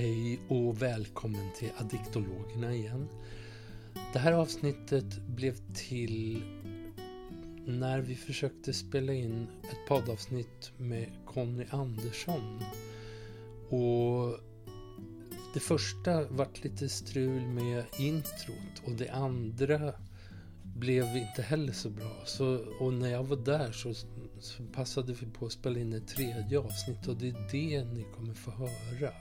Hej och välkommen till Addiktologerna igen. Det här avsnittet blev till när vi försökte spela in ett poddavsnitt med Conny Andersson. Och det första vart lite strul med introt och det andra blev inte heller så bra. Så, och när jag var där så, så passade vi på att spela in ett tredje avsnitt och det är det ni kommer få höra.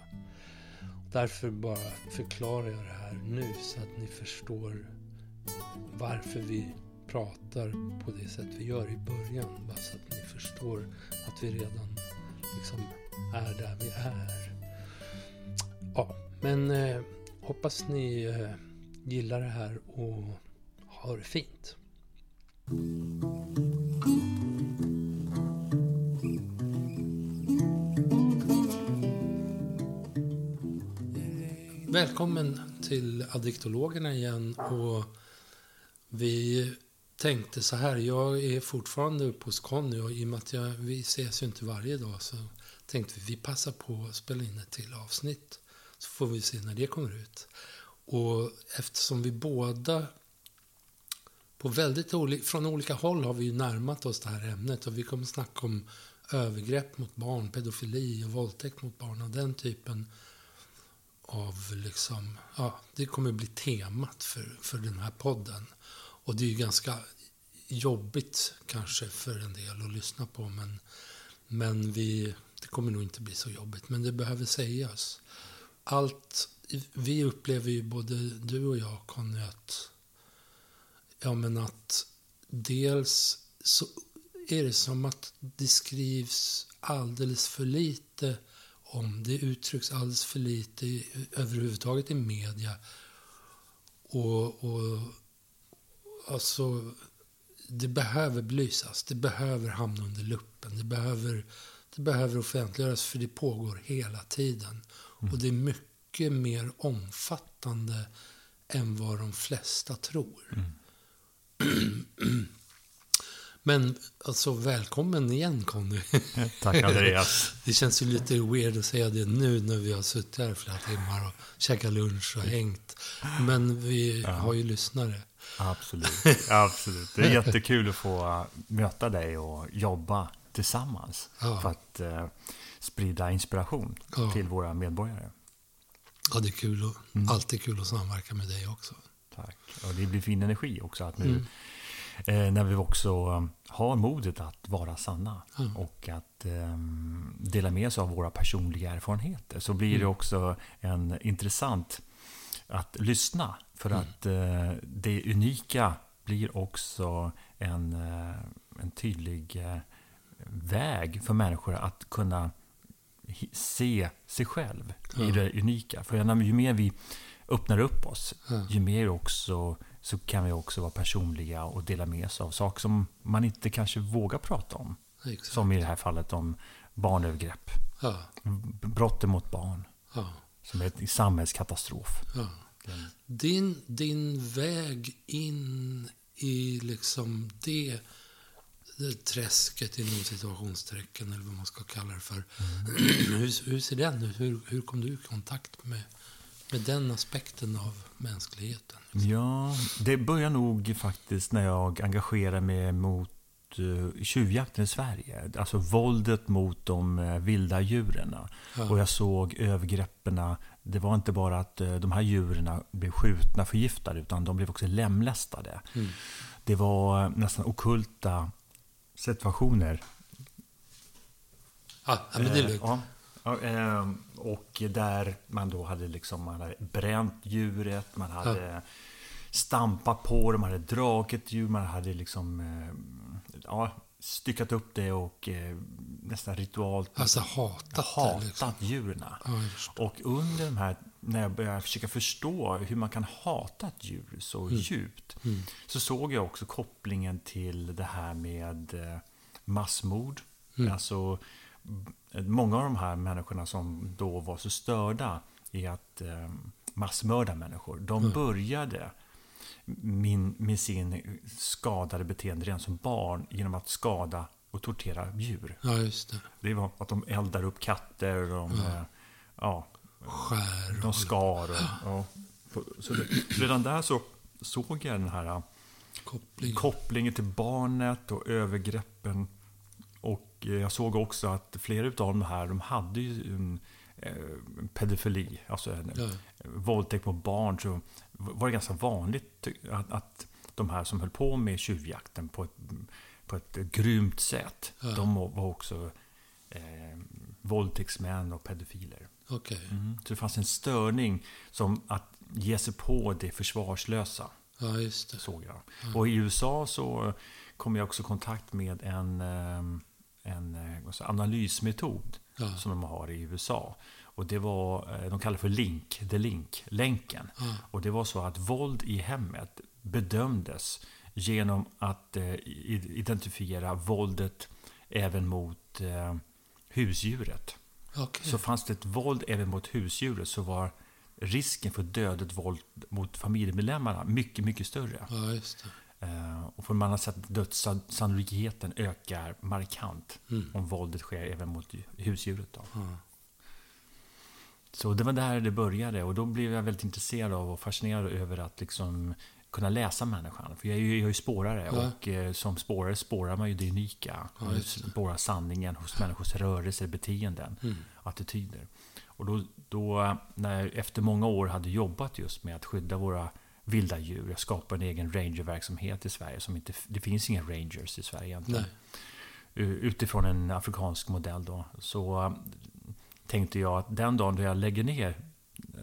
Därför bara förklarar jag det här nu så att ni förstår varför vi pratar på det sätt vi gör i början. Bara så att ni förstår att vi redan liksom är där vi är. Ja, men eh, hoppas ni eh, gillar det här och har det fint. Välkommen till Addiktologerna igen. Och vi tänkte så här, jag är fortfarande uppe hos Conny och i och med att jag, vi ses ju inte varje dag så tänkte vi vi passar på att spela in ett till avsnitt. Så får vi se när det kommer ut. Och eftersom vi båda på väldigt olika, från olika håll har vi ju närmat oss det här ämnet och vi kommer snacka om övergrepp mot barn, pedofili och våldtäkt mot barn och den typen av liksom, ja, det kommer bli temat för, för den här podden. Och det är ju ganska jobbigt kanske för en del att lyssna på, men, men vi, det kommer nog inte bli så jobbigt. Men det behöver sägas. Allt, vi upplever ju både du och jag, Conny, att, ja, men att dels så är det som att det skrivs alldeles för lite om. Det uttrycks alldeles för lite överhuvudtaget i media. Och, och alltså, det behöver belysas. Det behöver hamna under luppen. Det behöver, det behöver offentliggöras för det pågår hela tiden. Mm. Och det är mycket mer omfattande än vad de flesta tror. Mm. Men alltså välkommen igen Conny. Tack Andreas. Det känns ju lite weird att säga det nu när vi har suttit här flera timmar och käkat lunch och hängt. Men vi ja. har ju lyssnare. Absolut. Absolut. Det är jättekul att få möta dig och jobba tillsammans. Ja. För att eh, sprida inspiration ja. till våra medborgare. Ja, det är kul. Och, mm. Alltid kul att samverka med dig också. Tack. Och det blir fin energi också att nu mm när vi också eh, har modet att vara sanna mm. och att eh, dela med oss av våra personliga erfarenheter så blir det mm. också en intressant att lyssna. För mm. att eh, det unika blir också en, eh, en tydlig eh, väg för människor att kunna se sig själv i det unika. För ju mer vi öppnar upp oss, ju mer också så kan vi också vara personliga och dela med oss av saker som man inte kanske vågar prata om. Exakt. Som i det här fallet om barnövergrepp. Ja. Brotten mot barn. Ja. Som är en samhällskatastrof. Ja. Din, din väg in i liksom det, det träsket inom situationstecken eller vad man ska kalla det för. Mm. hur, hur ser den ut? Hur, hur kom du i kontakt med med den aspekten av mänskligheten? Liksom. Ja, det börjar nog faktiskt när jag engagerar mig mot uh, tjuvjakten i Sverige. Alltså våldet mot de uh, vilda djuren. Ja. Och jag såg övergreppen. Det var inte bara att uh, de här djuren blev skjutna, förgiftade, utan de blev också lemlästade. Mm. Det var nästan okulta situationer. Ja, men det är lugnt. Ehm, och där man då hade liksom man hade bränt djuret, man hade ja. stampat på det, man hade dragit djur, man hade liksom eh, ja, styckat upp det och eh, nästan ritualt alltså hatat, hatat liksom. djuren. Ja, och under de här, när jag började försöka förstå hur man kan hata ett djur så mm. djupt, mm. så såg jag också kopplingen till det här med eh, massmord. Mm. Alltså många av de här människorna som då var så störda i att eh, massmörda människor, de mm. började min, med sin skadade beteende redan som barn genom att skada och tortera djur. Ja, just det. Det var att de eldar upp katter. Och de, ja. Eh, ja. skär. De skar. Och, ja. Så det, redan där så såg jag den här Koppling. kopplingen till barnet och övergreppen. Och eh, jag såg också att flera av de här, de hade ju en, eh, pedofili, alltså en Ja. våldtäkt på barn. Så var det ganska vanligt att, att de här som höll på med tjuvjakten på ett, på ett grymt sätt, Ja. de var också eh, våldtäktsmän och pedofiler. Okej. Mm. Så det fanns en störning som att ge sig på det försvarslösa, Ja, just det. såg jag. Och i USA så kom jag också i kontakt med en, eh, en eh, analysmetod Ja. som de har i USA. Och det var, eh, de kallar för LINK, the link, länken. Ja. Och det var så att våld i hemmet bedömdes genom att eh, identifiera våldet även mot husdjuret. Okej. Så fanns det ett våld även mot husdjuret så var risken för dödligt våld mot familjemedlemmarna mycket, mycket större. Ja, och för man har sett dödssannolikheten ökar markant Mm. om våldet sker även mot husdjuret. Då. Ja. Så det var där det började och då blev jag väldigt intresserad av och fascinerad över att liksom kunna läsa människan. För jag är ju, jag är ju spårare Ja. och eh, som spårare spårar man ju det unika. Ja, Man spårar sanningen hos människors rörelser, beteenden, Mm. attityder. Och då, då, när jag efter många år hade jobbat just med att skydda våra vilda djur. Jag skapade en egen rangerverksamhet i Sverige. Som inte, det finns inga rangers i Sverige egentligen. Nej. Utifrån en afrikansk modell då. Så eh, tänkte jag att den dagen då jag lägger ner,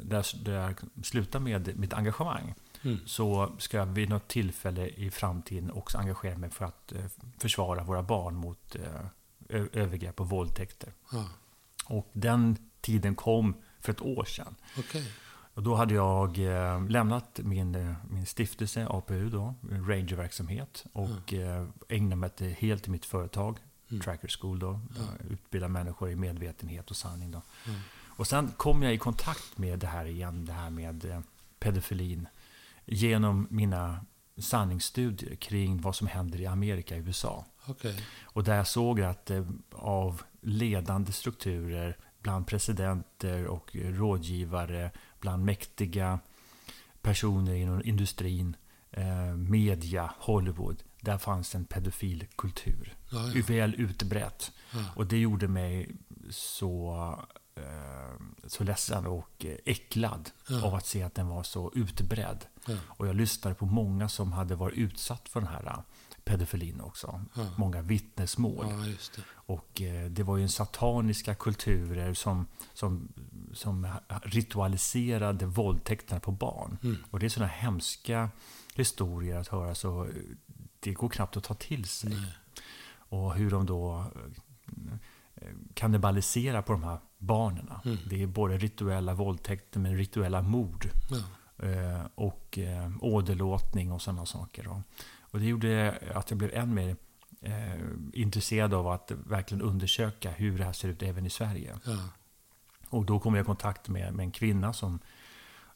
där, där jag slutar med mitt engagemang. Mm. Så ska jag vid något tillfälle i framtiden också engagera mig för att eh, försvara våra barn mot eh, övergrepp och våldtäkter. Ja. Och den tiden kom för ett år sedan. Okej. Och då hade jag eh, lämnat min, eh, min stiftelse, APU, då, rangerverksamhet. Och eh, ägnade mig till, helt till mitt företag, Mm. Tracker School. Då, Ja. där Utbilda människor i medvetenhet och sanning. Då. Mm. Och sen kom jag i kontakt med det här igen, det här med pedofilin. Genom mina sanningsstudier kring vad som händer i Amerika, i USA. Okej. Och där jag såg att av ledande strukturer bland presidenter och rådgivare, bland mäktiga personer inom industrin, eh, media, Hollywood, där fanns en pedofil kultur. Ja, ja. Väl utbrett. Ja. Och det gjorde mig så, eh, så ledsen och eh, äcklad av att se att den var så utbredd. Och jag lyssnade på många som hade varit utsatt för den här pedofilin också. Ja. Många vittnesmål. ja, det. Och eh, det var ju sataniska kulturer som, som, som ritualiserade våldtäkterna på barn. Mm. Och det är sådana hemska historier att höra så eh, det går knappt att ta till sig. Nej. Och hur de då eh, kannibaliserar på de här barnen. Mm. Det är både rituella våldtäkter men rituella mord. Ja. Och åderlåtning och sådana saker. Och det gjorde att jag blev än mer eh, intresserad av att verkligen undersöka hur det här ser ut även i Sverige. Ja. Och då kom jag i kontakt med, med en kvinna som,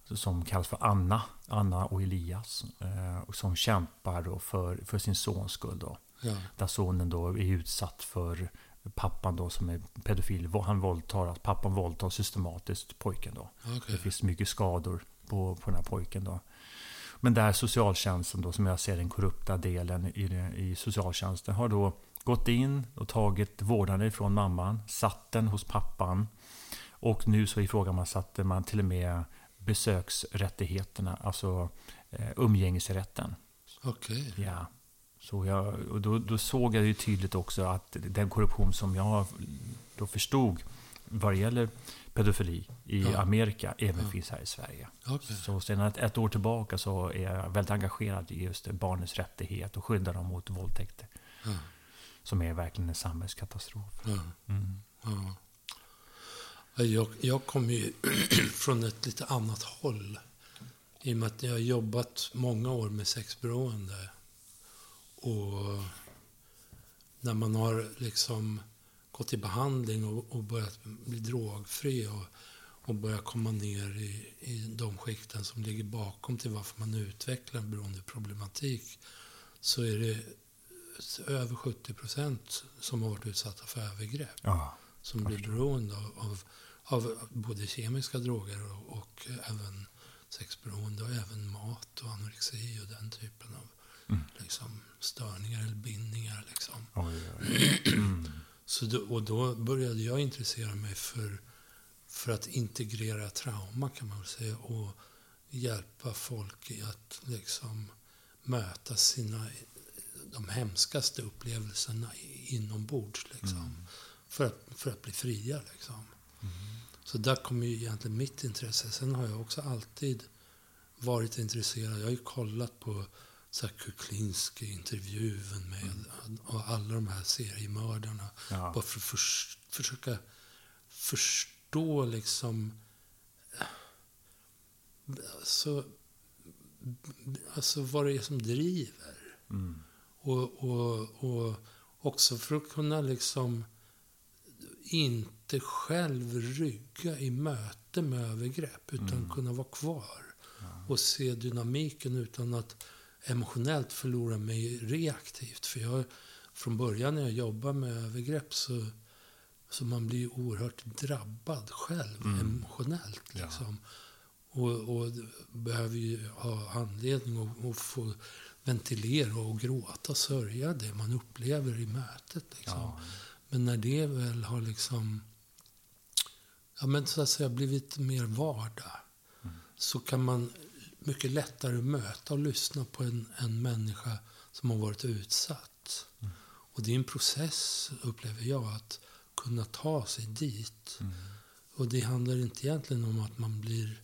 som kallas för Anna, Anna och Elias. Eh, och som kämpar då för, för sin sons skull. Då. Ja. Där sonen då är utsatt för pappan då som är pedofil. Han våldtar, att pappan våldtar systematiskt pojken då. Det Okej. finns mycket skador på, på den här pojken då. Men där socialtjänsten då, som jag ser den korrupta delen i, i socialtjänsten, har då gått in och tagit vårdnaden ifrån mamman, satt den hos pappan. Och nu så ifrågasatte man till och med besöksrättigheterna, alltså eh, umgängesrätten. Okej. Ja. Så jag, och då, då såg jag ju tydligt också att den korruption som jag då förstod vad det gäller pedofili i Ja. Amerika även Ja. finns här i Sverige. Okej. Så sedan ett, ett år tillbaka så är jag väldigt engagerad i just barnens rättighet och skydda dem mot våldtäkter. Ja. Som är verkligen en samhällskatastrof. Ja. Mm. Ja. Ja, Jag, jag kommer ju från ett lite annat håll. I och med att jag har jobbat många år med sexberoende. Och när man har liksom gått i behandling och, och börjat bli drogfri och, och börjat komma ner i, i de skikten som ligger bakom till varför man utvecklar en beroendeproblematik så är det över 70 procent som har varit utsatta för övergrepp Ja. som blir beroende av, av av både kemiska droger och, och även sexberoende och även mat och anorexi och den typen av mm. liksom, störningar eller bindningar. Liksom. Oj, oj. Mm. Så då, och då började jag intressera mig för, för att integrera trauma kan man säga och hjälpa folk i att liksom möta sina de hemskaste upplevelserna inombords. Liksom, mm. för, att, för att bli fria. Liksom. Mm. Så där kommer ju egentligen mitt intresse. Sen har jag också alltid varit intresserad. Jag har ju kollat på Kuklinski-intervjun med mm. och alla de här seriemördarna. Ja. Bara för att för, försöka förstå liksom... Alltså, alltså vad det är som driver. Mm. Och, och, och också för att kunna liksom inte själv rygga i möte med övergrepp, utan mm. kunna vara kvar ja. och se dynamiken utan att emotionellt förlora mig reaktivt. För jag, från början när jag jobbar med övergrepp så, så man blir oerhört drabbad själv mm. emotionellt. Liksom. Ja. Och, och behöver ju ha anledning att få ventilera och gråta och sörja det man upplever i mötet. Liksom. Ja. Men när det väl har liksom, ja men så att säga blivit mer vardag, mm. så kan man mycket lättare möta och lyssna på en, en människa som har varit utsatt. Mm. Och det är en process, upplever jag, att kunna ta sig dit. Mm. Och det handlar inte egentligen om att man blir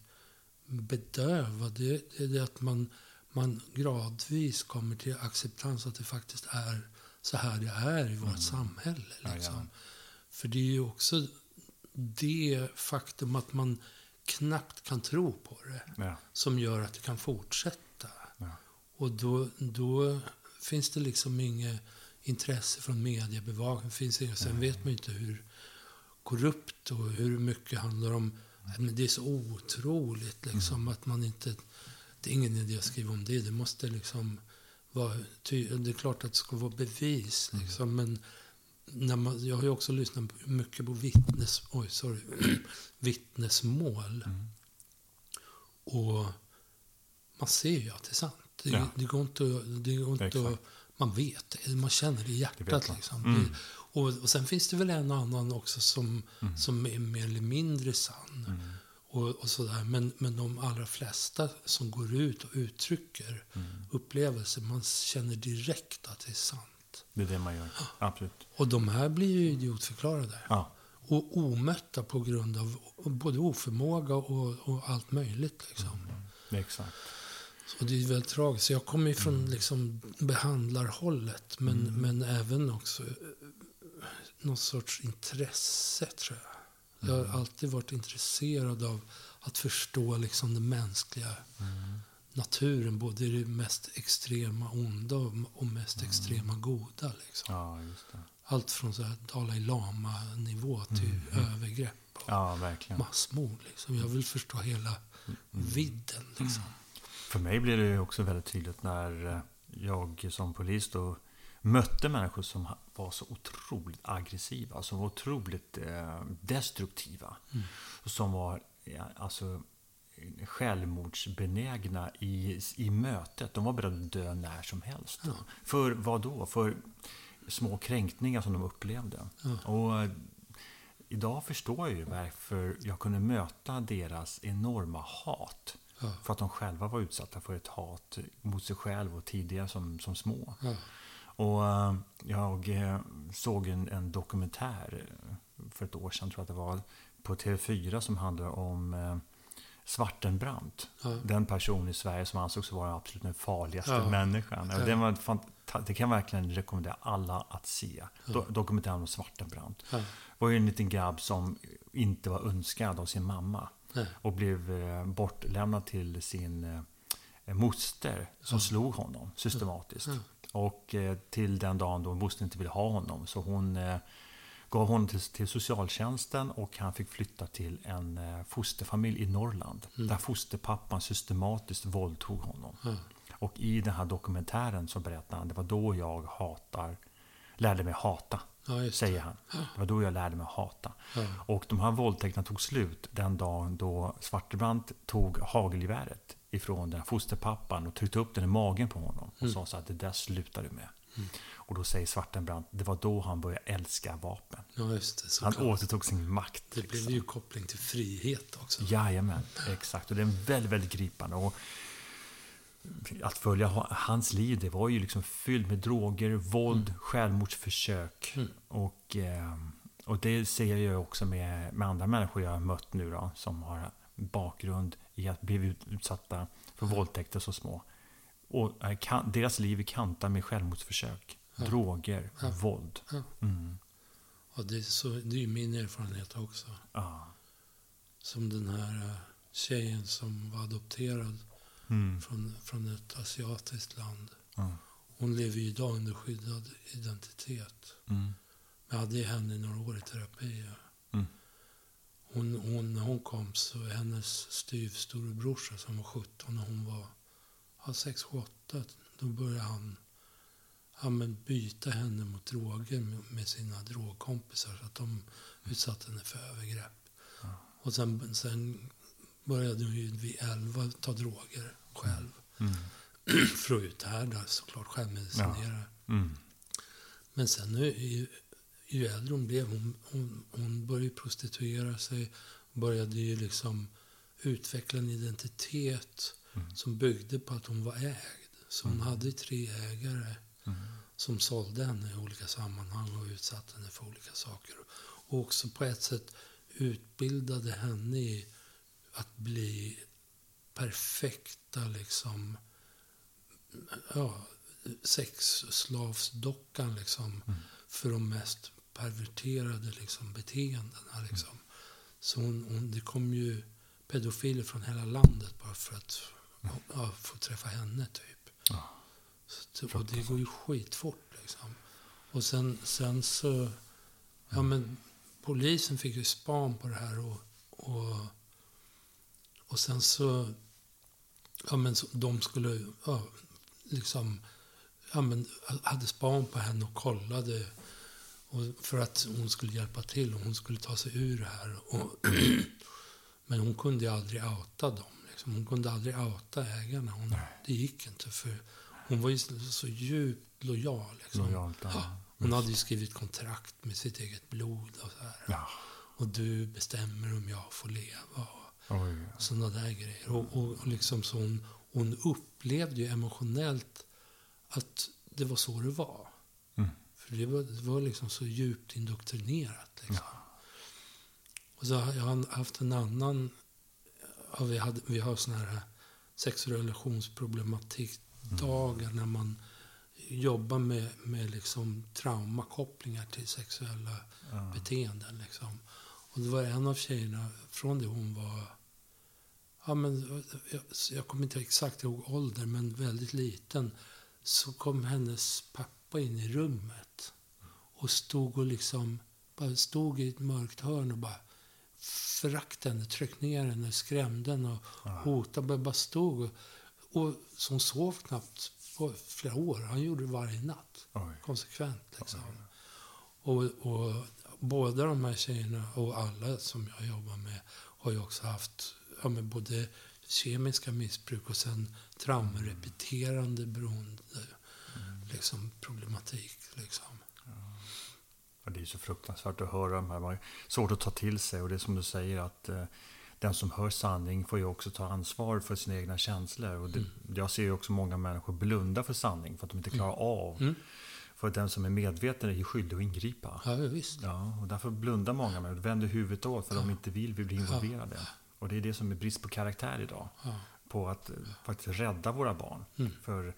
bedövad. Det, det är det att man man gradvis kommer till acceptans att det faktiskt är så här det är i vårt mm. samhälle. Liksom. Ja, ja. För det är ju också det faktum att man knappt kan tro på det ja. som gör att det kan fortsätta. Och då, då finns det liksom inget intresse från mediebevakning. Finns inget. Sen vet man inte hur korrupt och hur mycket handlar om... Men det är så otroligt liksom mm. att man inte det är ingen idé att skriva om det. Det måste liksom vara... Det är klart att det ska vara bevis. Mm. Liksom, men när man, jag har ju också lyssnat mycket på vittnes, oj, sorry, vittnesmål. Mm. Och man ser ju att det är sant. Det, ja. det går inte, det går inte att, Man vet det. Man känner det i hjärtat. Det liksom. Mm. Och, och sen finns det väl en och annan också som, mm. som är mer eller mindre sann. Mm och, och sådär. Men, men de allra flesta som går ut och uttrycker mm. upplevelser, man känner direkt att det är sant. Det är det man gör, absolut. Och de här blir ju idiotförklarade. Ja. Och omötta på grund av både oförmåga och, och allt möjligt. Liksom. Mm. Exakt. Så det är väldigt tragiskt. Jag kommer ju från mm. liksom, behandlarhållet, men, mm. men även också eh, någon sorts intresse, tror jag. Jag har mm. alltid varit intresserad av att förstå liksom den mänskliga mm. Naturen. Både i det mest extrema onda och mest mm. extrema goda. Liksom. Ja, Allt från så här Dalai Lama-nivå till mm. övergrepp och ja, massmord. Liksom. Jag vill förstå hela mm. vidden. Liksom. För mig blir det också väldigt tydligt när eh, jag som polis då mötte människor som var så otroligt aggressiva, som var otroligt eh, destruktiva. Mm. Som var ja, alltså, självmordsbenägna i, i mötet. De var beredda att dö när som helst. Ja. För vad då? För små kränkningar som de upplevde. Ja. Och eh, Idag förstår jag ju varför jag kunde möta deras enorma hat. Ja. För att de själva var utsatta för ett hat mot sig själva och tidigare som, som små. Och eh, jag eh, såg en, en, dokumentär för ett år sedan, tror jag att det var, på TV4 som handlar om Svartenbrandt. Ja. Den person i Sverige som ansågs vara absolut den farligaste ja. människan. Ja. Den var det kan jag verkligen rekommendera alla att se. Ja. Dokumentären om Svartenbrandt. Ja. Var ju en liten grabb som inte var önskad av sin mamma. Och blev bortlämnad till sin moster som slog honom systematiskt. Och eh, till den dagen då moster inte ville ha honom. Så hon eh, gav honom till, till socialtjänsten och han fick flytta till en eh, fosterfamilj i Norrland. Mm. Där fosterpappan systematiskt våldtog honom. Mm. Och i den här dokumentären så berättar han, det var då jag hatar, lärde mig hata Ja, säger han. Det var då jag lärde mig hata. Ja. Och de här våldtäkterna tog slut den dagen då Svartebrandt tog hagelgeväret ifrån den här fosterpappan och tryckte upp den i magen på honom. Och Mm. sa så att det där slutar du med. Och då säger Svartenbrandt, det var då han började älska vapen. ja, det. Han återtog sin makt. Det blev liksom. ju koppling till frihet också. Jajamän, exakt. Och det är väldigt, väldigt gripande. Och att följa ha- hans liv, det var ju liksom fyllt med droger, våld, självmordsförsök. Mm. Och, eh, och det ser jag också med, med andra människor jag har mött nu då, som har bakgrund i att bli ut- utsatta för våldtäkter så små. Och kan, deras liv är kantat med självmordsförsök, Ja. droger, Ja. våld. Ja. Mm. Ja, det, är så, det är min erfarenhet också. Ja. Som den här eh, tjejen som var adopterad Mm. från, från ett asiatiskt land. Hon lever ju idag under skyddad identitet. Mm. Jag hade henne i några år i terapi. Mm. Hon, hon, när hon kom så hennes styvstorebrorsa som var 17 och hon var ja, 6, 7, 8. Då började han ja, men byta henne mot droger med, med sina drogkompisar. Så att de utsatte henne för övergrepp. Ja. Och sen, sen började hon ju vid 11 ta droger själv. Mm. för att uthärda såklart, självmedicinera. Mm. Men sen nu, ju, ju äldre hon blev, hon, hon, hon började prostituera sig. Började ju liksom utveckla en identitet Mm. som byggde på att hon var ägd. Så hon Mm. hade tre ägare Mm. som sålde henne i olika sammanhang och utsatte henne för olika saker. Och också på ett sätt utbildade henne i att bli perfekta liksom, ja, sexslavsdockan liksom, Mm. för de mest perverterade liksom, beteendena. Liksom. Så hon, hon, det kom ju pedofiler från hela landet bara för att ja, få träffa henne. typ. Ja. Så, och det går ju skitfort. Liksom. Och sen, sen så... Ja, men polisen fick ju span på det här. Och, och, och sen så... Ja, men så, de skulle ja, liksom... Ja, men hade span på henne och kollade. Och för att hon skulle hjälpa till och hon skulle ta sig ur det här. Och, men hon kunde ju aldrig outa dem. Liksom. Hon kunde aldrig outa ägarna. Hon, det gick inte. för Hon var ju så, djupt lojal. Liksom. Lojalt, ja. Ja, hon hade ju skrivit kontrakt med sitt eget blod. Och, så här. Ja. och du bestämmer om jag får leva. Och Oj. sådana där grejer. Och, och, och liksom så hon, hon upplevde ju emotionellt att det var så det var. Mm. För det var, det var liksom så djupt indoktrinerat. Liksom. Och så har jag haft en annan... Ja, vi, hade, vi har såna här sex och relationsproblematikdagar när man jobbar med, med liksom traumakopplingar till sexuella Ja. beteenden. Liksom. Och det var en av tjejerna från det hon var... Ja, men, jag, jag kommer inte exakt ihåg ålder, men väldigt liten. Så kom hennes pappa in i rummet och stod och liksom bara stod i ett mörkt hörn och bara tryckte ner henne, skrämde henne och hotade. Bara, bara stod och, och hon sov knappt på flera år. Han gjorde det varje natt. Oj. Konsekvent liksom. Och, och båda de här tjejerna och alla som jag jobbar med har ju också haft ja, men både kemiska missbruk och sen traumarepeterande beroende liksom, problematik. Liksom. Och det är så fruktansvärt att höra de här. Man svårt att ta till sig. Och det är som du säger att eh, den som hör sanning får ju också ta ansvar för sina egna känslor. Och det, Jag ser ju också många människor blunda för sanning för att de inte klarar av. Mm. För den som är medveten är ju skyldig att ingripa. Ja, visst. Ja, och därför blundar många människor, vänder huvudet åt för de inte vill bli involverade. Och det är det som är brist på karaktär idag. Ja. På att eh, faktiskt rädda våra barn. Mm. För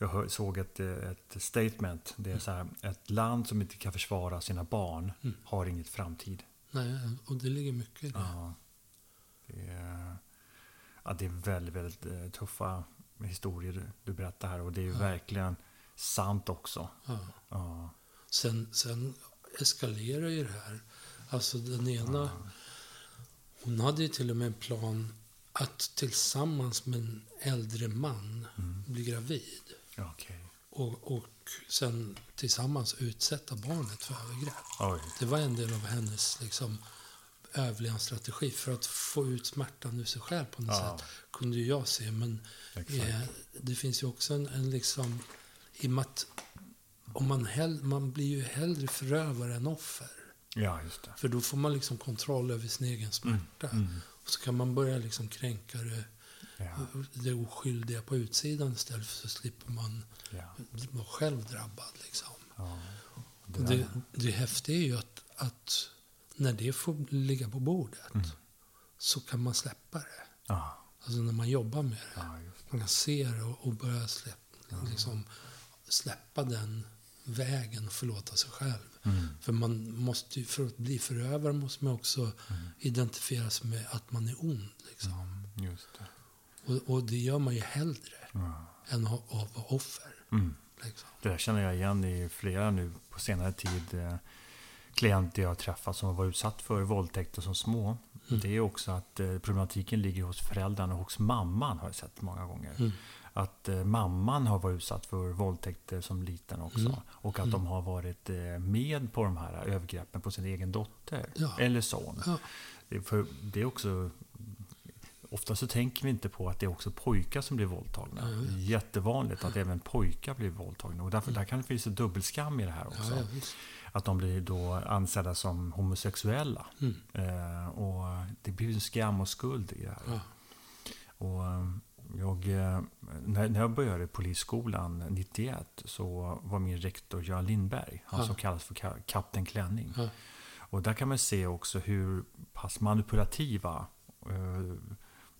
jag såg ett, ett statement. Det är så här, ett land som inte kan försvara sina barn Mm. har inget framtid. Nej, och det ligger mycket i det. Ja, det, är, ja, det är väldigt, väldigt eh, tuffa historier du, berättar här. Och det är ju verkligen sant också. Ja. Ja, Sen, sen eskalerar ju det här. Alltså den ena... Hon hade ju till och med en plan att tillsammans med en äldre man Mm. bli gravid. Okej. Och, och sen tillsammans utsätta barnet för övergrepp. Oj. Det var en del av hennes liksom, överlevnadsstrategi för att få ut smärtan ur sig själv på något Ja. sätt. Kunde ju jag se. Men eh, det finns ju också en, en liksom... I och med att om man, hell, man blir ju hellre förövare än offer. Ja, just det. För då får man liksom kontroll över sin egen smärta. Mm. Och så kan man börja liksom kränka det, Ja, det oskyldiga på utsidan istället. För så slipper man ja, vara själv drabbad. Liksom. ja. Det det, det häftiga är ju att, att när det får ligga på bordet Mm. så kan man släppa det. Ja, Alltså när man jobbar med det. ja, Man kan se det och, och börja släppa, liksom, släppa den vägen och förlåta sig själv. Mm. För man måste för att bli förövare måste man också Mm. identifiera sig med att man är ond. Liksom. Mm, just det. Och, och det gör man ju hellre Ja. än att vara offer. Mm. Liksom. Det där känner jag igen i flera nu på senare tid. Eh, klienter jag har träffat som har varit utsatt för våldtäkter som små. Mm. Det är också att eh, problematiken ligger hos föräldrarna och hos mamman har jag sett många gånger. Mm. Att eh, mamman har varit utsatt för våldtäkter som liten också. Mm. Och att Mm. de har varit med på de här övergreppen på sin egen dotter. Ja. Eller son. Ja. Det är, för, det är också... Ofta så tänker vi inte på att det är också pojkar som blir våldtagna. Vet. det är jättevanligt att även pojkar blir våldtagna. Och därför, där kan det finnas ett dubbelskam i det här också. Ja, ja. Att de blir då ansedda som homosexuella. Mm. Eh, och det blir ju skam och skuld i det här. Ja. Och eh, jag, eh, när, när jag började polisskolan 91 så var min rektor Göran Lindberg, han som kallas för ka- Kapten Klänning. Och där kan man se också hur pass manipulativa eh,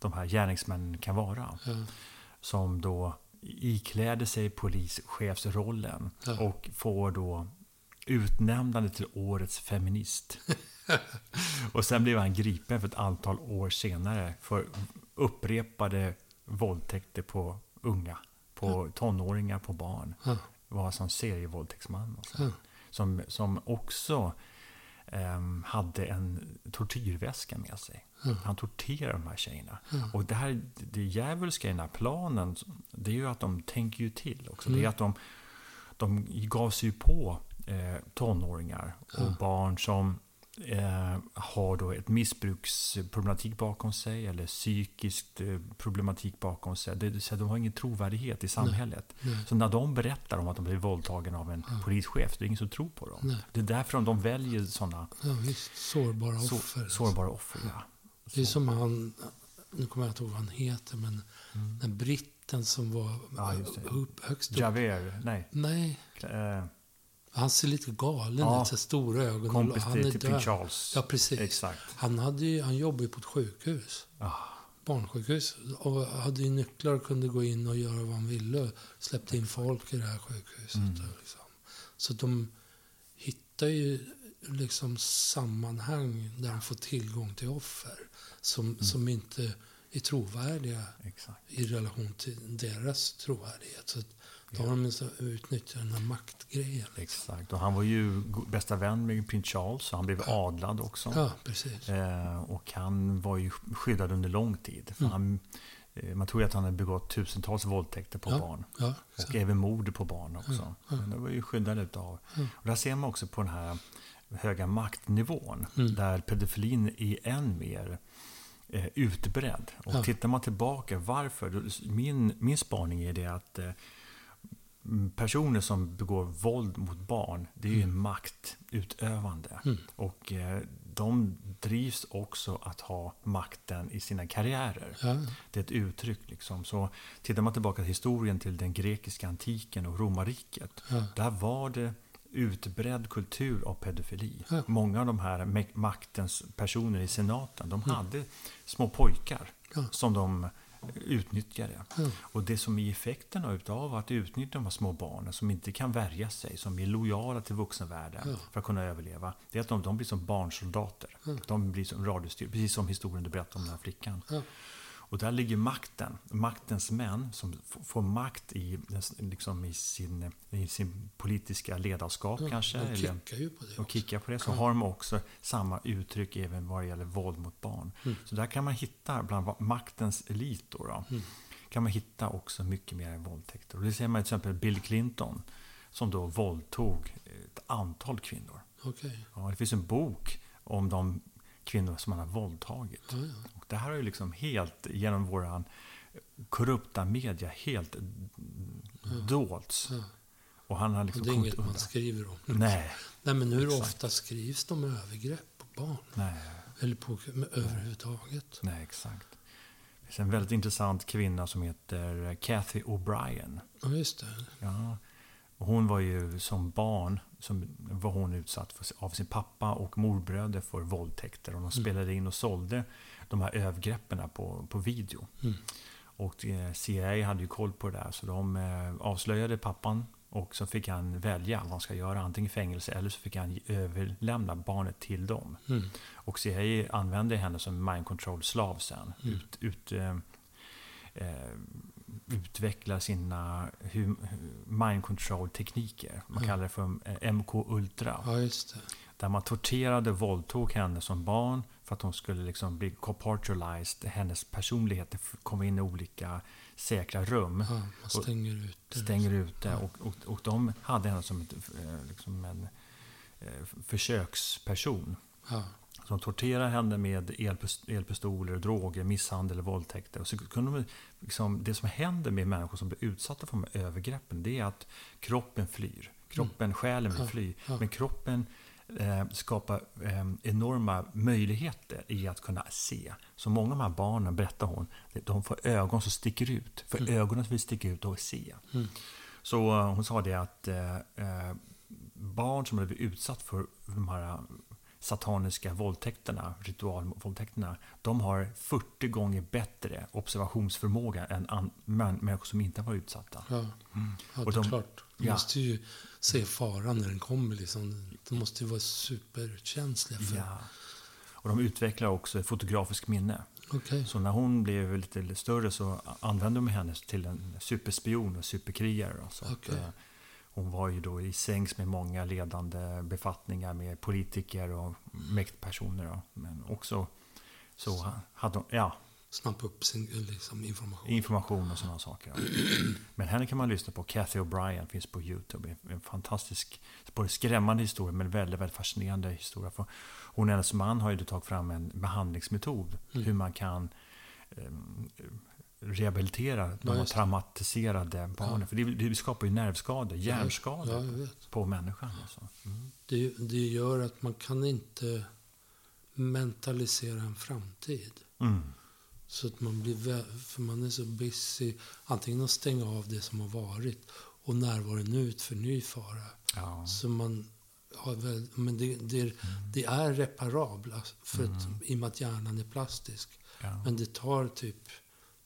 de här gärningsmännen kan vara. Ja. Som då ikläder sig polischefsrollen Ja. och får då utnämnande till årets feminist. och sen blev han gripen för ett antal år senare för upprepade våldtäkter på unga, på tonåringar, på barn. Ja. Var som serievåldtäktsman. Och så. Ja. Som, som också hade en tortyrväska med sig. Ja. Han torterar de här tjejerna. Ja. Och det här, det djävulska i den här planen, det är ju att de tänker ju till också. Mm. Det är att de, de gav sig ju på eh, tonåringar och barn som eh, har då ett missbruksproblematik bakom sig eller psykisk eh, problematik bakom sig. Det, det, så de har ingen trovärdighet i samhället. Nej. Så när de berättar om att de blivit våldtagna av en Ja. polischef, det är ingen som tror på dem. Nej. Det är därför de, väljer sådana Ja, visst. Sårbara så, offer. sårbara offer. Ja. Det är som han, nu kommer jag inte ihåg vad han heter, men Mm. den britten som var Ja, högst upp. Javert, nej. Nej, Eh, han ser lite galen Ja. ut, så stora ögon. kompis han till, till död. Charles. Ja, precis. Exakt. Han, hade ju, han jobbade ju på ett sjukhus, Ah, barnsjukhus, och hade ju nycklar och kunde gå in och göra vad han ville. Släppte in folk i det här sjukhuset. Mm. Liksom. Så de hittar ju liksom sammanhang där de får tillgång till offer som, Mm. som inte är trovärdiga exakt. i relation till deras trovärdighet. Så då har de utnyttjat den här maktgrejen. Exakt. Och han var ju bästa vän med prins Charles, så han blev adlad också. Ja, precis. Eh, och han var ju skyddad under lång tid. För Mm. han, eh, man tror ju att han hade begått tusentals våldtäkter på Ja, barn. Ja, Och även mord på barn också. Ja, ja. Men det var ju skyddad utav. Ja. Och där ser man också på den här höga maktnivån. Mm. Där pedofilin är än mer eh, utbredd. Och Ja. tittar man tillbaka, varför? Min, min spaning är det att eh, personer som begår våld mot barn, det är ju Mm. maktutövande. Mm. Och eh, de drivs också att ha makten i sina karriärer. Ja, Det är ett uttryck. Liksom. Så tittar man tillbaka till historien till den grekiska antiken och romarriket. ja, Där var det utbredd kultur av pedofili. Ja. Många av de här ma- maktens personer i senaten, de Mm. hade små pojkar som de utnyttjade. ja, Och det som är effekterna utav att utnyttja de här små barnen som inte kan värja sig, som är lojala till vuxenvärlden Ja. för att kunna överleva, det är att de, de blir som barnsoldater. Ja. De blir som radiostyrkor, precis som historien du berättade om den här flickan. Och där ligger makten. Maktens män som får makt i, liksom i, sin, i sin politiska ledarskap ja. kanske. De eller, kickar ju på det och kickar på det. Så Ja. har de också samma uttryck även vad det gäller våld mot barn. Mm. Så där kan man hitta, bland maktens elit då, då Mm. kan man hitta också mycket mer än våldtäkter. Och det ser man till exempel Bill Clinton. som då våldtog ett antal kvinnor. Okay. Ja, det finns en bok om de kvinnor som han har våldtagit. Ja, ja. Och det här har ju liksom helt, genom våran korrupta media, helt dolts. Ja. Och han har Och liksom det är inget man undan. skriver om. Nej, Nej, men hur Exakt. ofta skrivs de övergrepp på barn? nej, Eller på överhuvudtaget? nej, exakt. Det finns en väldigt intressant kvinna som heter Kathy O'Brien. Ja, just det. Ja. Och hon var ju som barn som var hon utsatt för, av sin pappa och morbröder för våldtäkter. Och de spelade in och sålde de här övergreppen på, på video. Mm. Och eh, CIA hade ju koll på det där så de eh, avslöjade pappan och så fick han välja vad han ska göra. Antingen fängelse eller så fick han överlämna barnet till dem. Mm. Och CIA använde henne som mind control-slav sen. Mm. Ut, ut, eh, eh, utveckla sina mind control-tekniker. Man kallar det för eh, MK Ultra. Ja. Där man torterade och våldtog henne som barn för att hon skulle liksom bli corporalized. Hennes personlighet kom in i olika säkra rum. Ja, man stänger ut det. Stänger ute. Ja. Och, och, och de hade henne som ett, eh, liksom en eh, försöksperson. Ja, Som torterade henne med elpist- elpistoler, droger, misshandel våldtäkter. Och så kunde de, liksom, det som händer med människor som blir utsatta för de här övergreppen, det är att kroppen flyr. Kroppen, själen vill Ja, fly. ja. Men kroppen eh, skapar eh, enorma möjligheter i att kunna se. Så många av de här barnen, berättar hon, de får ögon som sticker ut. För ögonen vill sticka ut och se. Mm. Så eh, hon sa det att eh, barn som blivit utsatt för de här sataniska våldtäkterna, ritualvåldtäkterna, de har 40 gånger bättre observationsförmåga än människor som inte har varit utsatta. ja. ja Och det är de- klart. De ja. måste ju se faran när den kommer. Liksom. De måste ju vara superkänsliga för Ja. Och de utvecklar också fotografiskt minne. Okej. Så när hon blev lite större så använde de henne till en superspion och superkrigare. då. Så att, Okej. eh, hon var ju då i sängs med många ledande befattningar med politiker och mäktpersoner. Då. Men också så hade hon, ja, Snappa upp sin liksom, information. information och sådana saker. då. Men henne kan man lyssna på. Kathy O'Brien finns på YouTube. En- fantastisk, både skrämmande historia men väldigt, väldigt fascinerande historia. För hon och hennes man har ju tagit fram en behandlingsmetod. Mm. Hur man kan em, rehabilitera de Ja, traumatiserade barnen. För det, det skapar ju nervskador, hjärnskador Ja, på människan. Alltså. Mm. Det, det gör att man kan inte mentalisera en framtid. Mm. Så att man blir, för man är så busy, antingen att stänga av det som har varit och närvaron ut för ny fara. Ja. Så man har väl, men det, det, det är reparabla, för att, i och med att hjärnan är plastisk. Ja. Men det tar typ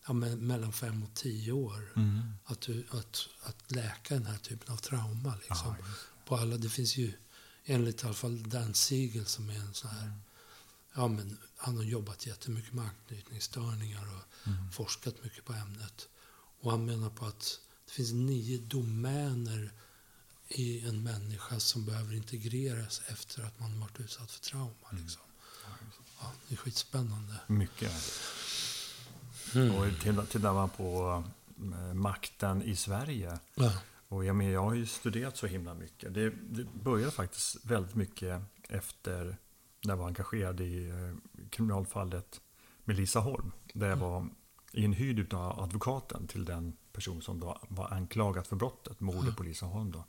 ja, me- mellan fem och tio år Mm. att, du, att, att läka den här typen av trauma. Liksom. Ja, På alla, det finns ju enligt i alla fall Dan Siegel som är en sån här Ja, men han har jobbat jättemycket med anknytningsstörningar och Mm. forskat mycket på ämnet. Och han menar på att det finns nio domäner i en människa som behöver integreras efter att man varit utsatt för trauma. Liksom. Ja, det är skitspännande. Mycket. Mm. Och tittar man på eh, makten i Sverige. Ja, Och jag, men jag har ju studerat så himla mycket. Det, det började faktiskt väldigt mycket efter när jag var engagerad i eh, kriminalfallet med Lisa Holm. Där jag var inhyrd av advokaten till den person som då var anklagad för brottet, mordet på Lisa Holm. Då.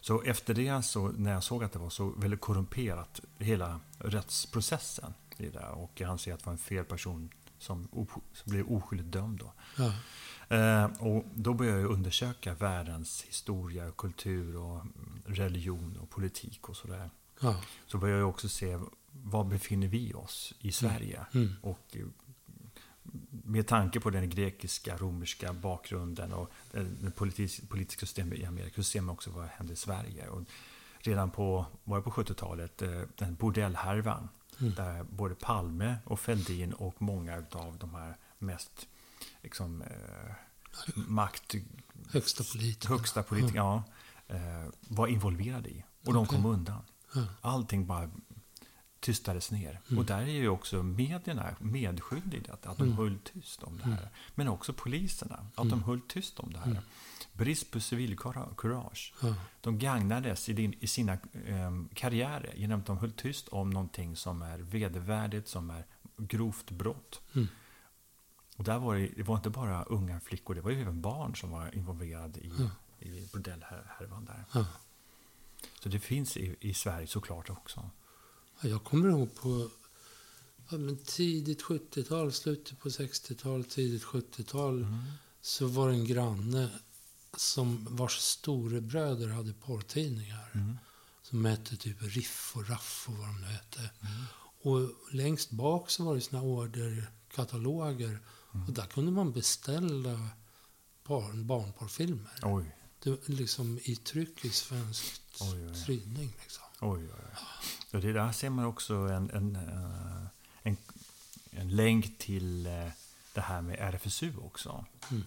Så efter det, så, när jag såg att det var så väldigt korrumperat, hela rättsprocessen i det, och jag anser att det var en fel person som, som blev oskyldigt dömd. Då. ja, Eh, och då började jag undersöka världens historia, kultur, och mm, religion och politik och sådär. ja. Så började jag också se var befinner vi oss i Sverige. Mm. Och eh, med tanke på den grekiska, romerska bakgrunden och det politis- politiska systemet i Amerika så ser man också vad hände i Sverige. Och redan på, var på 70-talet, eh, den bordellhärvan Mm. där både Palme och Fälldin och många av de här mest liksom, eh, makt, Högsta politiker. högsta politiker ja, eh, var involverade i. Och de kom undan. Ja. Allting bara tystades ner. Och där är ju också medierna medskyldiga att, att de höll tyst om det här. Men också poliserna, att de höll tyst om det här. Brist på civilkurage. Ja. De gagnades i, din, i sina eh, karriärer genom att de höll tyst om någonting som är vedervärdigt, som är grovt brott. Mm. Och där var det, det var inte bara unga flickor, det var ju även barn som var involverade i, i bordellhärvan där. Ja. Så det finns i, i Sverige såklart också. Ja, Jag kommer ihåg på ja, men tidigt 70-tal, slutet på 60-tal, tidigt 70-tal så var det en granne som vars storebröder hade porrtidningar. Mm. Som hette typ Riff och Raff och vad de nu hette. Och längst bak så var det såna orderkataloger. Och där kunde man beställa barn, barnporrfilmer. Oj, Det liksom i tryck i svensk tidning. Liksom. oj, oj. oj. Och det där ser man också en, en, eh, en, en länk till eh, det här med RFSU också. Mm.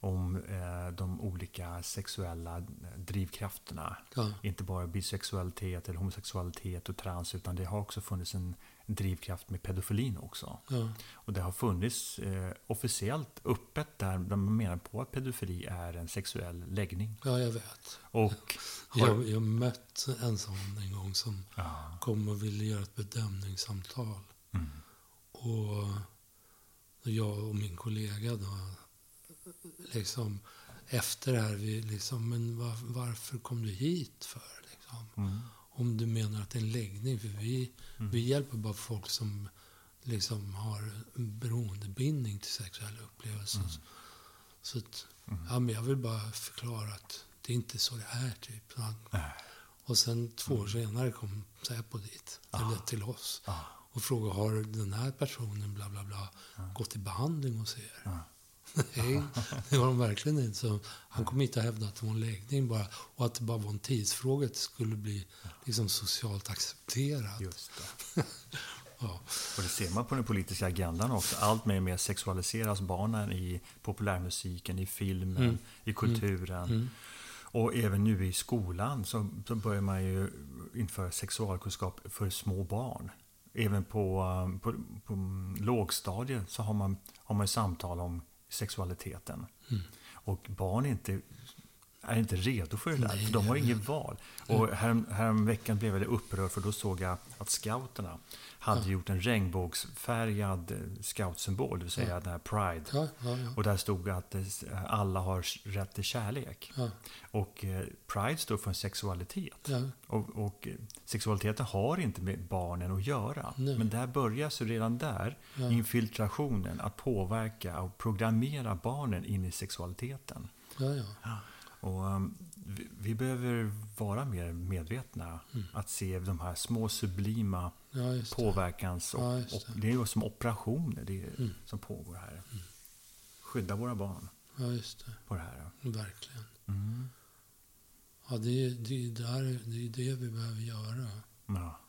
Om eh, de olika sexuella drivkrafterna. Ja. Inte bara bisexualitet eller homosexualitet och trans, utan det har också funnits en drivkraft med pedofilin också. Ja. Och det har funnits eh, officiellt öppet där där man menar på att pedofili är en sexuell läggning. ja, jag vet. Och har, Jag, jag mött en sån en gång som ja, kom och ville göra ett bedömningssamtal. mm, Och jag och min kollega då, liksom efter det här, vi liksom, men var, varför kom du hit för? Liksom? mm, Om du menar att det är en läggning, för vi, Mm. vi hjälper bara folk som liksom har beroendebindning till sexuella upplevelser. Mm. Så att, Mm. ja, men jag vill bara förklara att det är inte så det är. Typ. Nej. Och sen två år senare kom Säpo dit, Ah. eller till oss. ja, Och frågade, har den här personen bla bla bla gått i behandling hos er? Nej, det var de verkligen inte. Så han kom hit och hävdade att det var en läggning bara. Och att det bara var en tidsfråga att det skulle bli liksom socialt accepterat. just det. Ja. Och det ser man på den politiska agendan också. Allt mer och mer sexualiseras barnen i populärmusiken, i filmen, Mm. i kulturen. Mm. Och även nu i skolan så, så börjar man ju införa sexualkunskap för små barn. Även på, um, på, på lågstadiet så har man, har man samtal om sexualiteten. Mm. Och barn är inte, är inte redo för det där, Nej, för de har inget val. Och härom, härom veckan blev jag upprörd för då såg jag att scouterna hade gjort en regnbågsfärgad eh, scoutsymbol, det vill säga den här Pride. Ja, ja, ja. Och där stod att eh, alla har rätt till kärlek. ja, Och eh, Pride står för en sexualitet. ja. Och, och sexualiteten har inte med barnen att göra. Nej. Men där börjar så redan där Ja. infiltrationen att påverka och programmera barnen in i sexualiteten. ja, ja. Och um, vi, vi behöver vara mer medvetna Mm. att se de här små sublima ja påverkans... Och, Ja, det. Mm. det är ju som operationer det är, som pågår här. Skydda våra barn Ja, just det. på det här. Verkligen. Mm. Ja, det är det, är där, det är det vi behöver göra. Ja.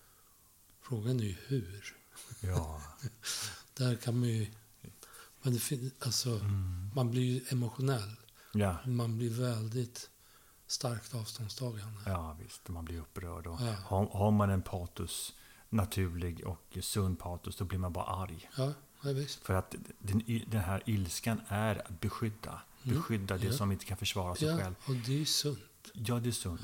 Frågan är ju hur. ja. Där kan man ju... Men det fin, alltså, Mm. man blir ju emotionell. Ja. Man blir väldigt starkt avståndstagande. ja, visst. Man blir upprörd. Och Ja. har, har man en patos, naturlig och sund patos, då blir man bara arg. Ja, ja visst. För att den, den här ilskan är att beskydda. Mm. Beskydda det Ja. som inte kan försvara sig Ja, själv. och det är sunt. Ja, det är sunt.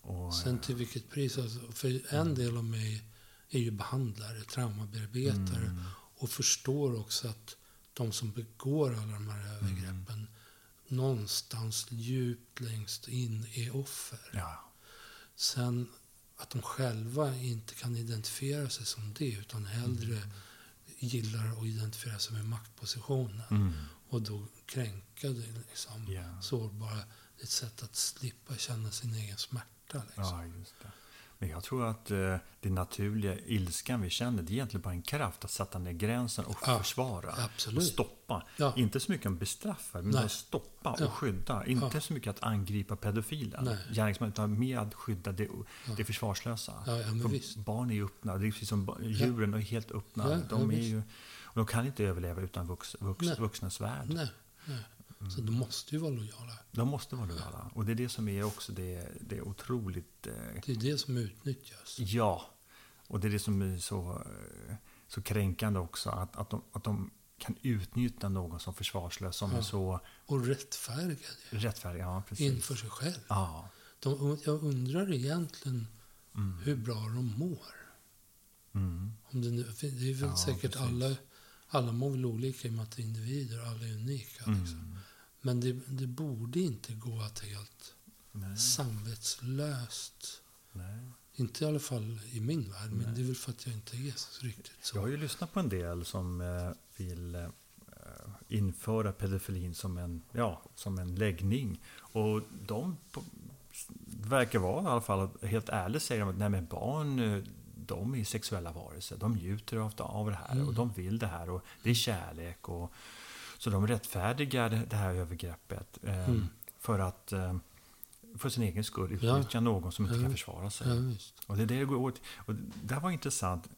Och, Sen till vilket pris. Alltså, för en del av mig är ju behandlare, traumabearbetare. Mm. Och förstår också att de som begår alla de här övergreppen någonstans djupt längst in är offer. ja. Sen att de själva inte kan identifiera sig som det utan hellre gillar att identifiera sig med maktpositionen. Mm. Och då kränka det liksom. Ja. Sårbara. Det är ett sätt att slippa känna sin egen smärta. Liksom. Ja. Men jag tror att eh, det naturliga ilskan vi känner, det är egentligen bara en kraft att sätta ner gränsen och Ja, försvara. absolut. Och stoppa. Ja. Inte så mycket att bestraffa, men Nej. att stoppa och Ja. skydda. Inte så mycket att angripa pedofilen, gärningsmannen, utan mer att skydda det, det försvarslösa. För barn är ju öppna, det är precis som djuren är helt öppna. De, är ju, och de kan inte överleva utan vux, vux, Nej. vuxnas värld. Nej, nej. Så de måste ju vara lojala. De måste vara lojala. Och det är det som är också det, det är otroligt... Eh, Det är det som utnyttjas. Ja, Och det är det som är så, eh, så kränkande också, att, att, de, att de kan utnyttja någon som försvarslös, som Ja. är så Och rättfärdiga det rättfärdig. Ja, precis. inför sig själv. Ja. De, jag undrar egentligen Mm. hur bra de mår. Mm. Om det, nu, det är väl Ja, säkert precis. alla, alla mår väl olika i och med att det är individer, alla är unika. Liksom. Men det, det borde inte gå att helt Nej. samvetslöst, Nej. inte i alla fall i min värld, men Nej. det är väl för att jag inte är så riktigt så. Jag har ju lyssnat på en del som eh, vill eh, införa pedofilin som en, ja, som en läggning. Och de verkar vara i alla fall helt ärligt säger de att nej, men barn eh, de är sexuella varelser. De njuter av det här Mm. och de vill det här och det är kärlek. Och, så de rättfärdigar det här övergreppet eh, Mm. för att eh, för sin egen skull Ja. utnyttja någon som inte Ja. kan försvara sig. Ja. Och det är det det går åt. Och det här var intressant.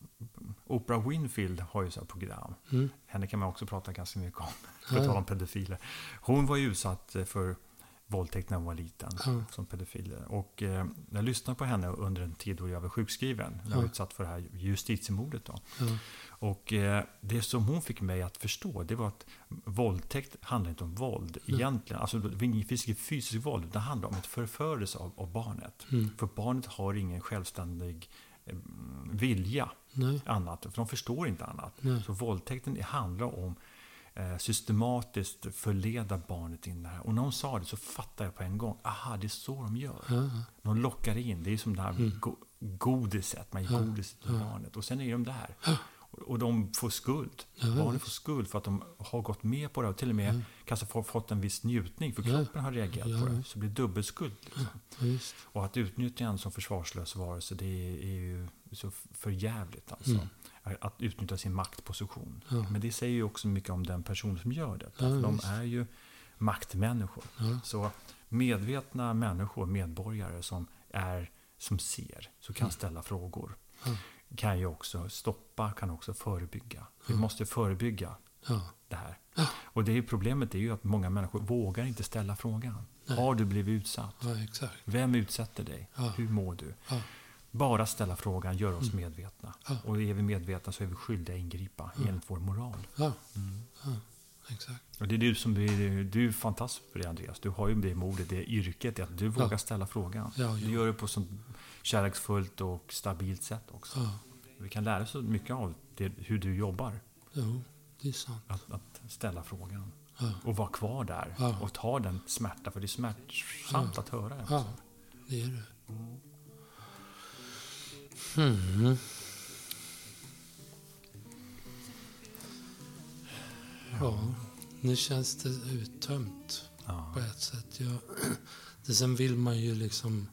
Oprah Winfield har ju så här program. Mm. Henne kan man också prata ganska mycket om. För Ja. att tala om pedofiler. Hon var ju utsatt för våldtäkt när hon var liten. Ja. Som pedofil. Och eh, jag lyssnade på henne under en tid då jag var sjukskriven. Jag var utsatt för det här justitiemordet. Då. Ja. Och eh, det som hon fick mig att förstå, det var att våldtäkt handlar inte om våld Nej. egentligen. Alltså det var ingen fysisk, fysisk våld, utan det handlar om ett förförelse av, av barnet. Mm. För barnet har ingen självständig eh, vilja Nej. annat, för de förstår inte annat. Nej. Så våldtäkten handlar om systematiskt förleda barnet in här. Och när hon sa det så fattade jag på en gång, aha, det är så de gör. Ja. De lockar in, det är som det här Mm. go- godiset, man ger Ja. godis till barnet. Och sen är de där. Och- de får skuld. Barnen visst. får skuld för att de har gått med på det och till och med Ja. kanske få- fått en viss njutning för kroppen har reagerat på det. Så det blir dubbelskuld. Liksom. Och att utnyttja en som försvarslös varelse, det är, är ju så förjävligt alltså. Att utnyttja sin maktposition. Ja. Men det säger ju också mycket om den person som gör det. Ja, de är ju maktmänniskor. Ja. Så medvetna människor, medborgare som, är, som ser, som kan ställa frågor, kan ju också stoppa, kan också förebygga. Vi måste förebygga det här. Och det är problemet är ju att många människor vågar inte ställa frågan. Nej. Har du blivit utsatt? Vem utsätter dig? Hur mår du? Bara ställa frågan gör oss Mm. medvetna. Ja. Och är vi medvetna så är vi skyldiga att ingripa Ja. enligt vår moral. Ja, Mm. ja, exakt. Och det är du som är, du är fantastisk på det Andreas. Du har ju det modet, det yrket, att du vågar ställa frågan. Du gör det på ett kärleksfullt och stabilt sätt också. Vi kan lära oss mycket av det, hur du jobbar. jo, det är sant. Att, att ställa frågan. Och vara kvar där. Och ta den smärta, för det är smärtsamt att höra ja det är det. Mm. Ja, nu känns det uttömt Ja. på ett sätt. Jag, det, sen vill man ju liksom...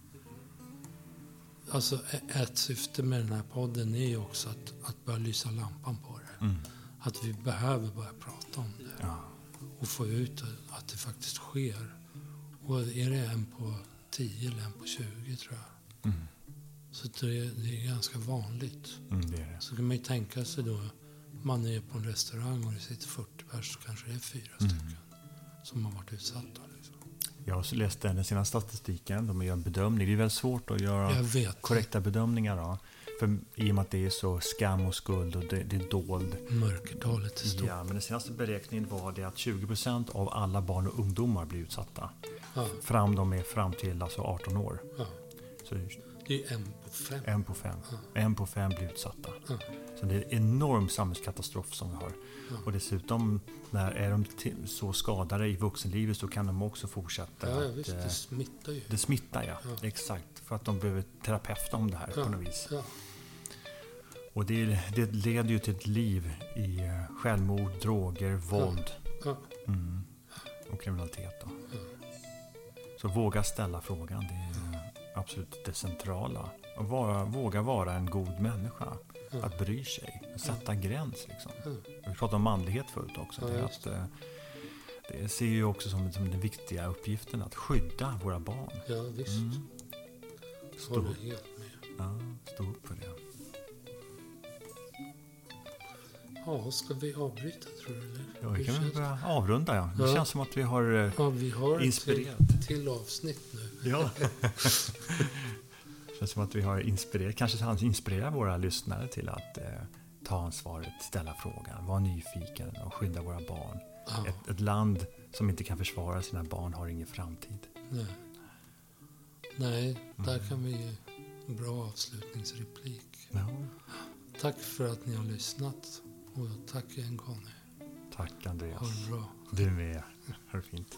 Alltså ett syfte med den här podden är ju också att, att börja lysa lampan på det. Mm. Att vi behöver börja prata om det. Ja. och få ut att det faktiskt sker. Och är det en på 10 eller en på 20 tror jag. Mm. Så det är, det är ganska vanligt. Mm, det det. Så kan man ju tänka sig då, man är på en restaurang och det sitter 40 pers kanske det är fyra Mm. stycken som har varit utsatta. Liksom. Jag läste den senaste statistiken. De gör en bedömning. Det är väldigt svårt att göra korrekta bedömningar. Då. För, I och med att det är så skam och skuld och det, det är dold. mörkertalet är stort. Ja, men den senaste beräkningen var det att 20% av alla barn och ungdomar blir utsatta. Ja, Fram, de är fram till alltså 18 år. ja. Så det är en på fem. en på fem. Ja. En på fem blir utsatta. Ja. Så det är en enorm samhällskatastrof som vi har. Ja. Och dessutom, när är de så skadade i vuxenlivet så kan de också fortsätta. Ja, att, visst, eh, det smittar ju. det smittar ja. Exakt. För att de behöver terapeuta om det här på något vis. Och det, det leder ju till ett liv i eh, självmord, droger, våld mm. och kriminalitet. Så våga ställa frågan. Det är absolut det centrala. Och vara, våga vara en god människa. Ja. Att bry sig. Sätta gräns. Liksom. Ja. Vi pratade om manlighet förut också. Ja, det, att, eh, det ser ju också som, som den viktiga uppgiften att skydda våra barn. ja visst. Mm. Stå, Håller helt med. ja, stå upp för det. Ja, ska vi avbryta tror du? Eller? Ja, vi kan väl det? börja avrunda. Ja. Det Ja. känns som att vi har eh, Ja, vi har inspirerat. till, till avsnitt nu. Ja. känns som att vi har inspirerat, kanske han inspirerar våra lyssnare till att eh, ta ansvaret, ställa frågan, vara nyfiken och skydda våra barn. Ja. Ett, ett land som inte kan försvara sina barn har ingen framtid. Nej. Nej, där kan vi ge en bra avslutningsreplik. Ja. Tack för att ni har lyssnat. Och tack igen Conny. Tack Andreas. Ha det bra. Du med. Ha det fint.